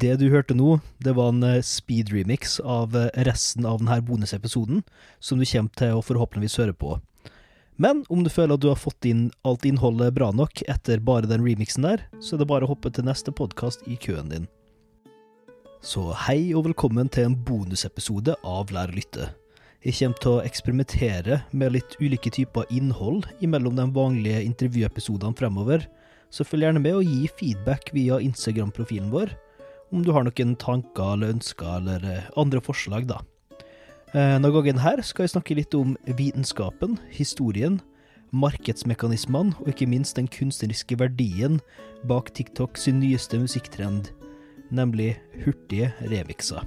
Det du hørte nå, det var en eh, speed remix av eh, resten av denne bonusepisoden, som du kommer til å forhåpentligvis høre på. Men om du føler at du har fått inn alt innholdet bra nok etter bare den remixen der, så er det bare å hoppe til neste podkast i køen din. Så hei og velkommen til en bonusepisode av Lær å lytte. Jeg kommer til å eksperimentere med litt ulike typer innhold imellom de vanlige intervjuepisodene fremover, så følg gjerne med og gi feedback via Instagram-profilen vår, om du har noen tanker eller ønsker eller eh, andre forslag, da. Eh, Denne gangen her skal jeg snakke litt om vitenskapen, historien, markedsmekanismene og ikke minst den kunstneriske verdien bak TikTok sin nyeste musikktrend, nemlig hurtige remixer.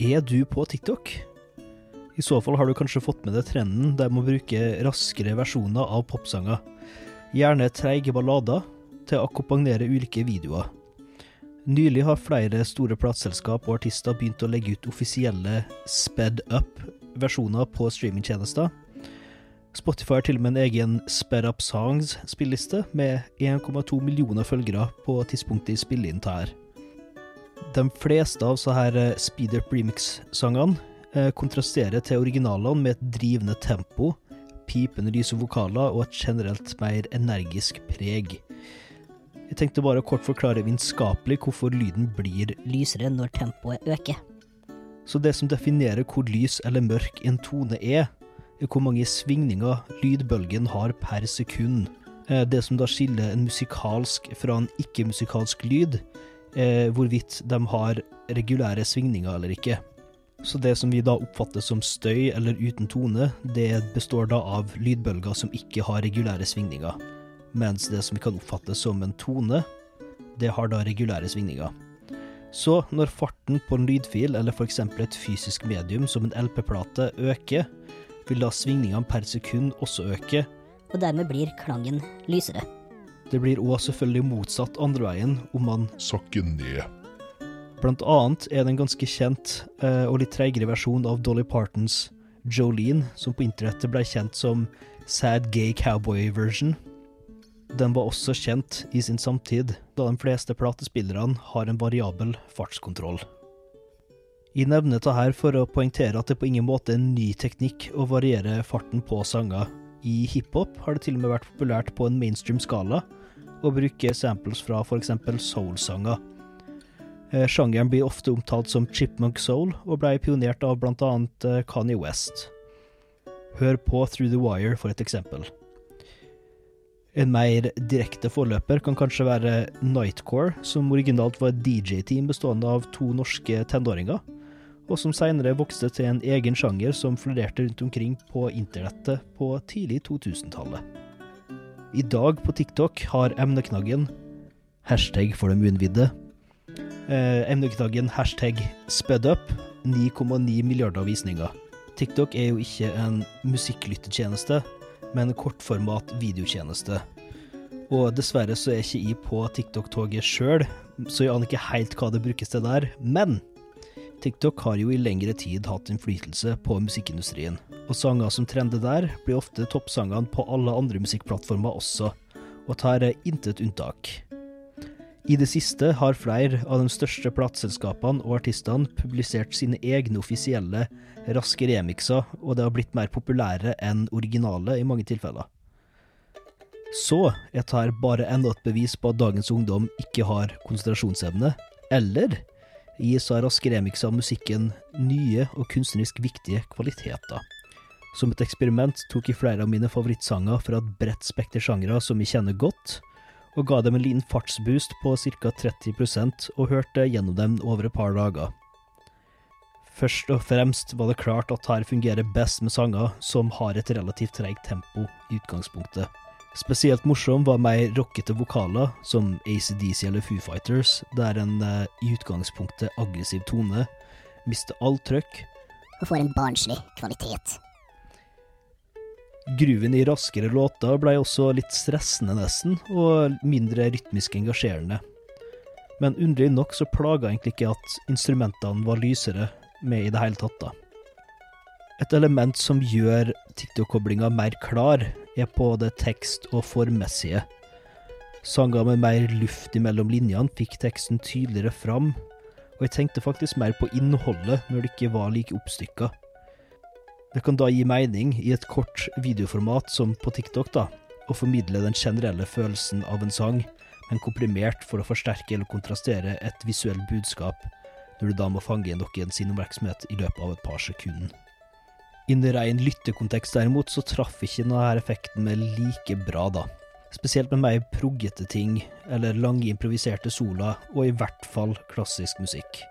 Er du på TikTok? I så fall har du kanskje fått med deg trenden der man bruker raskere versjoner av popsanger, gjerne treige ballader, til å akkompagnere ulike videoer. Nylig har flere store plateselskap og artister begynt å legge ut offisielle sped up-versjoner på streamingtjenester. Spotify har til og med en egen sped up songs-spilliste med 1,2 millioner følgere på tidspunktet i spiller inn her. De fleste av så eh, speed up remix-sangene eh, kontrasterer til originalene med et drivende tempo, pipende lyse vokaler og et generelt mer energisk preg. Jeg tenkte bare å kort forklare vitenskapelig hvorfor lyden blir lysere når tempoet øker. Så det som definerer hvor lys eller mørk en tone er, er hvor mange svingninger lydbølgen har per sekund. Eh, Det som da skiller en musikalsk fra en ikke-musikalsk lyd, er hvorvidt de har regulære svingninger eller ikke. Så det som vi da oppfatter som støy eller uten tone, det består da av lydbølger som ikke har regulære svingninger. Mens det som vi kan oppfatte som en tone, det har da regulære svingninger. Så når farten på en lydfil, eller f.eks. et fysisk medium som en LP-plate, øker, vil da svingningene per sekund også øke. Og dermed blir klangen lysere. Det blir òg selvfølgelig motsatt andre veien om man sakker ned. Blant annet er det en ganske kjent eh, og litt treigere versjon av Dolly Partons Jolene, som på internettet ble kjent som Sad Gay Cowboy Version. Den var også kjent i sin samtid, da de fleste platespillerne har en variabel fartskontroll. Jeg nevner dette her for å poengtere at det på ingen måte er en ny teknikk å variere farten på sanger. I hiphop har det til og med vært populært på en mainstream skala å bruke samples fra f.eks. soul-sanger. Eh, Sjangeren blir ofte omtalt som chipmunk soul, og ble pionert av bl.a. Kanye West. Hør på Through the Wire for et eksempel. En mer direkte forløper kan kanskje være Nightcore, som originalt var et DJ-team bestående av to norske tenåringer, og som senere vokste til en egen sjanger som florerte rundt omkring på internettet på tidlig 2000-tallet. I dag på TikTok har emneknaggen hashtag for de uinnvidde eh, emneknaggen hashtag spedup 9,9 milliarder visninger. TikTok er jo ikke en musikklyttetjeneste, men en kortformat videotjeneste. Og dessverre så er ikke jeg på TikTok-toget sjøl, så jeg aner ikke helt hva det brukes til der. Men TikTok har jo i lengre tid hatt innflytelse på musikkindustrien, og sanger som trender der, blir ofte toppsangene på alle andre musikkplattformer også, og tar intet unntak. I det siste har flere av de største plateselskapene og artistene publisert sine egne offisielle raske remixer, og det har blitt mer populære enn originale i mange tilfeller. Så er dette bare enda et bevis på at dagens ungdom ikke har konsentrasjonsevne, eller gis av raske remixer av musikken nye og kunstnerisk viktige kvaliteter. Som et eksperiment tok jeg flere av mine favorittsanger fra et bredt spekter sjangre som jeg kjenner godt, og ga dem en liten fartsboost på ca. 30% og hørte gjennom dem over et par dager. Først og fremst var det klart at her fungerer best med sanger som har et relativt treigt tempo i utgangspunktet. Spesielt morsom var mer rockete vokaler, som ACDC eller Foo Fighters, der en eh, i utgangspunktet aggressiv tone mister all trøkk. Og får en barnslig kvalitet. Grooven i raskere låter blei også litt stressende, nesten, og mindre rytmisk engasjerende. Men underlig nok så plaga egentlig ikke at instrumentene var lysere med i det hele tatt, da. Et element som gjør TikTok-koblinga mer klar, er på det tekst- og formmessige. Sanger med mer luft imellom linjene fikk teksten tydeligere fram, og jeg tenkte faktisk mer på innholdet når det ikke var like oppstykka. Det kan da gi mening i et kort videoformat som på TikTok, da, og formidle den generelle følelsen av en sang, men komprimert for å forsterke eller kontrastere et visuelt budskap, når du da må fange noen sin oppmerksomhet i løpet av et par sekunder. I en rein lyttekontekst derimot, så traff ikke denne effekten med like bra, da. Spesielt med mer proggete ting, eller lange improviserte sola, og i hvert fall klassisk musikk.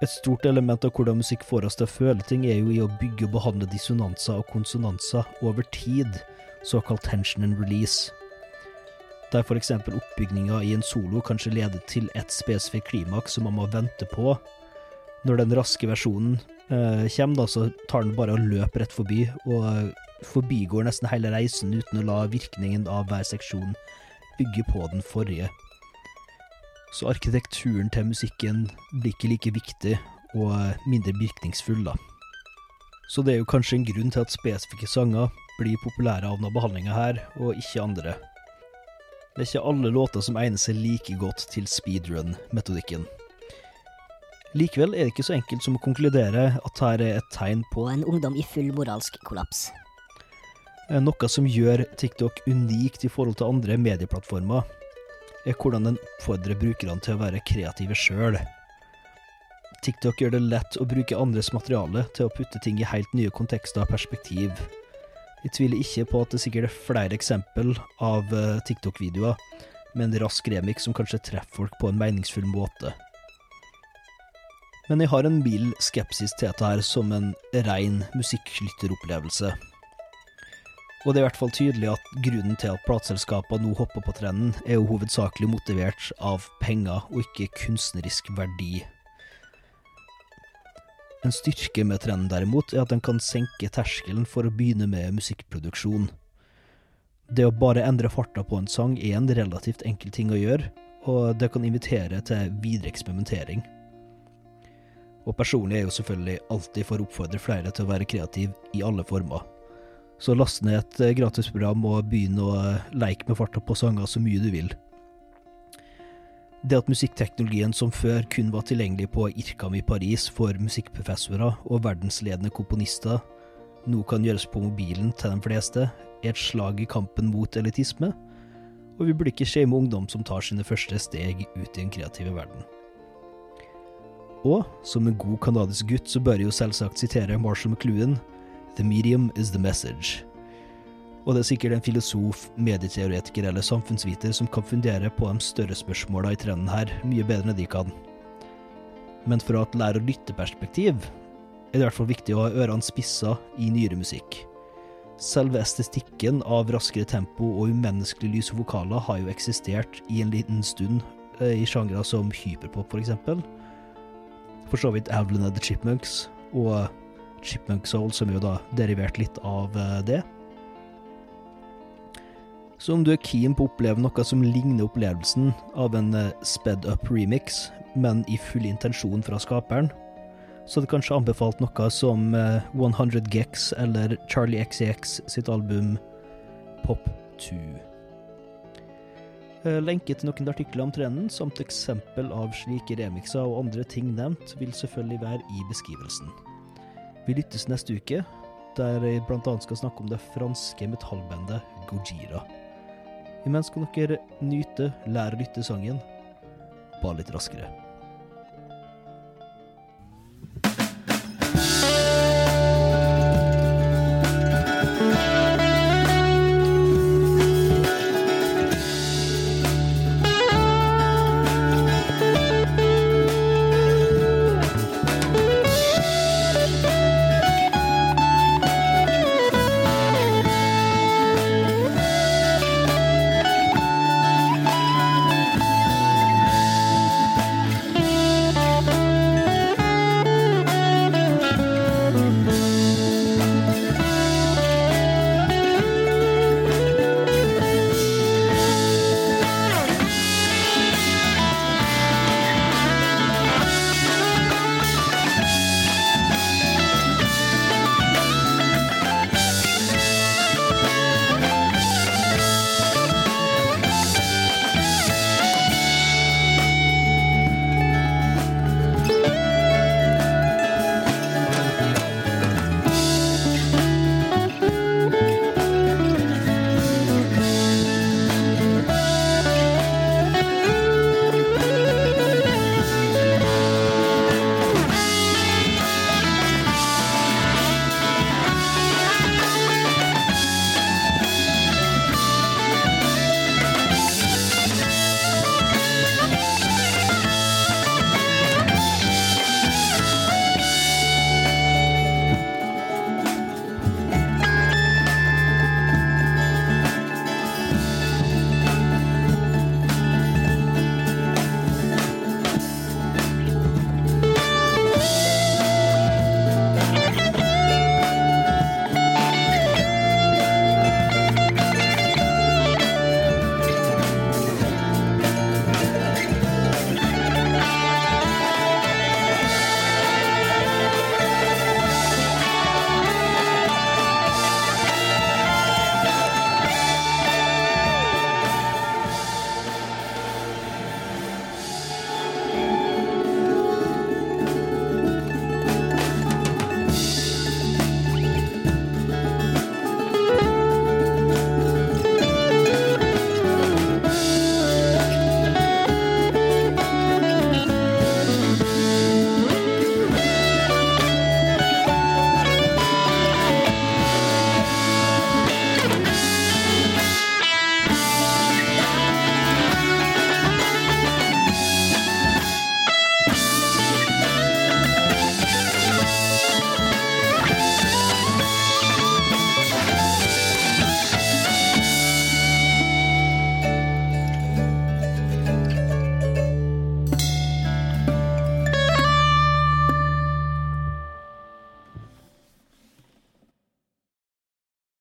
Et stort element av hvordan musikk får oss til å føle ting, er jo i å bygge og behandle dissonanser og konsonanser over tid, såkalt tension and release. Der eksempel oppbygninga i en solo kanskje leder til et spesifikt klimaks som man må vente på. Når den raske versjonen eh, kommer, da, så tar den bare og løper rett forbi, og forbigår nesten hele reisen uten å la virkningen av hver seksjon bygge på den forrige. Så arkitekturen til musikken blir ikke like viktig og mindre virkningsfull, da. Så det er jo kanskje en grunn til at spesifikke sanger blir populære av denne behandlinga her, og ikke andre. Det er ikke alle låter som egner seg like godt til speedrun-metodikken. Likevel er det ikke så enkelt som å konkludere at her er et tegn på en ungdom i full moralsk kollaps. noe som gjør TikTok unikt i forhold til andre medieplattformer, er hvordan den oppfordrer brukerne til å være kreative sjøl. TikTok gjør det lett å bruke andres materiale til å putte ting i helt nye kontekster og perspektiv. Jeg tviler ikke på at det sikkert er flere eksempel av eh, TikTok-videoer med en rask remix som kanskje treffer folk på en meningsfull måte. Men jeg har en mild skepsis til dette her som en rein musikklytteropplevelse. Og det er i hvert fall tydelig at grunnen til at plateselskapene nå hopper på trenden, er jo hovedsakelig motivert av penger og ikke kunstnerisk verdi. En styrke med trenden derimot, er at den kan senke terskelen for å begynne med musikkproduksjon. Det å bare endre farta på en sang er en relativt enkel ting å gjøre, og det kan invitere til videre eksperimentering. Og personlig er jeg jo selvfølgelig alltid for å oppfordre flere til å være kreativ i alle former. Så last ned et gratis gratisprogram og begynn å eh, leke med farta på sanger så mye du vil. Det at musikkteknologien som før kun var tilgjengelig på IRKAM i Paris for musikkprofessorer og verdensledende komponister, nå kan gjøres på mobilen til de fleste, er et slag i kampen mot elitisme, og vi burde ikke shame ungdom som tar sine første steg ut i den kreative verden. Og som en god canadisk gutt så bør jeg jo selvsagt sitere Marshall McLuhan The medium is the message. Og det er sikkert en filosof, medieteoretiker eller samfunnsviter som kan fundere på de større spørsmåla i trenden her, mye bedre enn de kan. Men fra et lære- og lytteperspektiv er det i hvert fall viktig å ha ørene spissa i nyere musikk. Selve estetikken av raskere tempo og umenneskelig lyse vokaler har jo eksistert i en liten stund eh, i sjangre som hyperpop, for eksempel. For så vidt Avalon of the Chipmunks og Chipmunk Soul, som jo da derivert litt av eh, det. Så om du er keen på å oppleve noe som ligner opplevelsen av en eh, sped up remix, men i full intensjon fra skaperen, så hadde kanskje anbefalt noe som 100 eh, Gex eller Charlie XCX sitt album Pop 2. Lenke til noen artikler om trenden, samt eksempel av slike remixer og andre ting nevnt, vil selvfølgelig være i beskrivelsen. Vi lyttes neste uke, der jeg bl.a. skal snakke om det franske metallbandet Gojira. Imens kan dere nyte lære å lytte sangen bare litt raskere.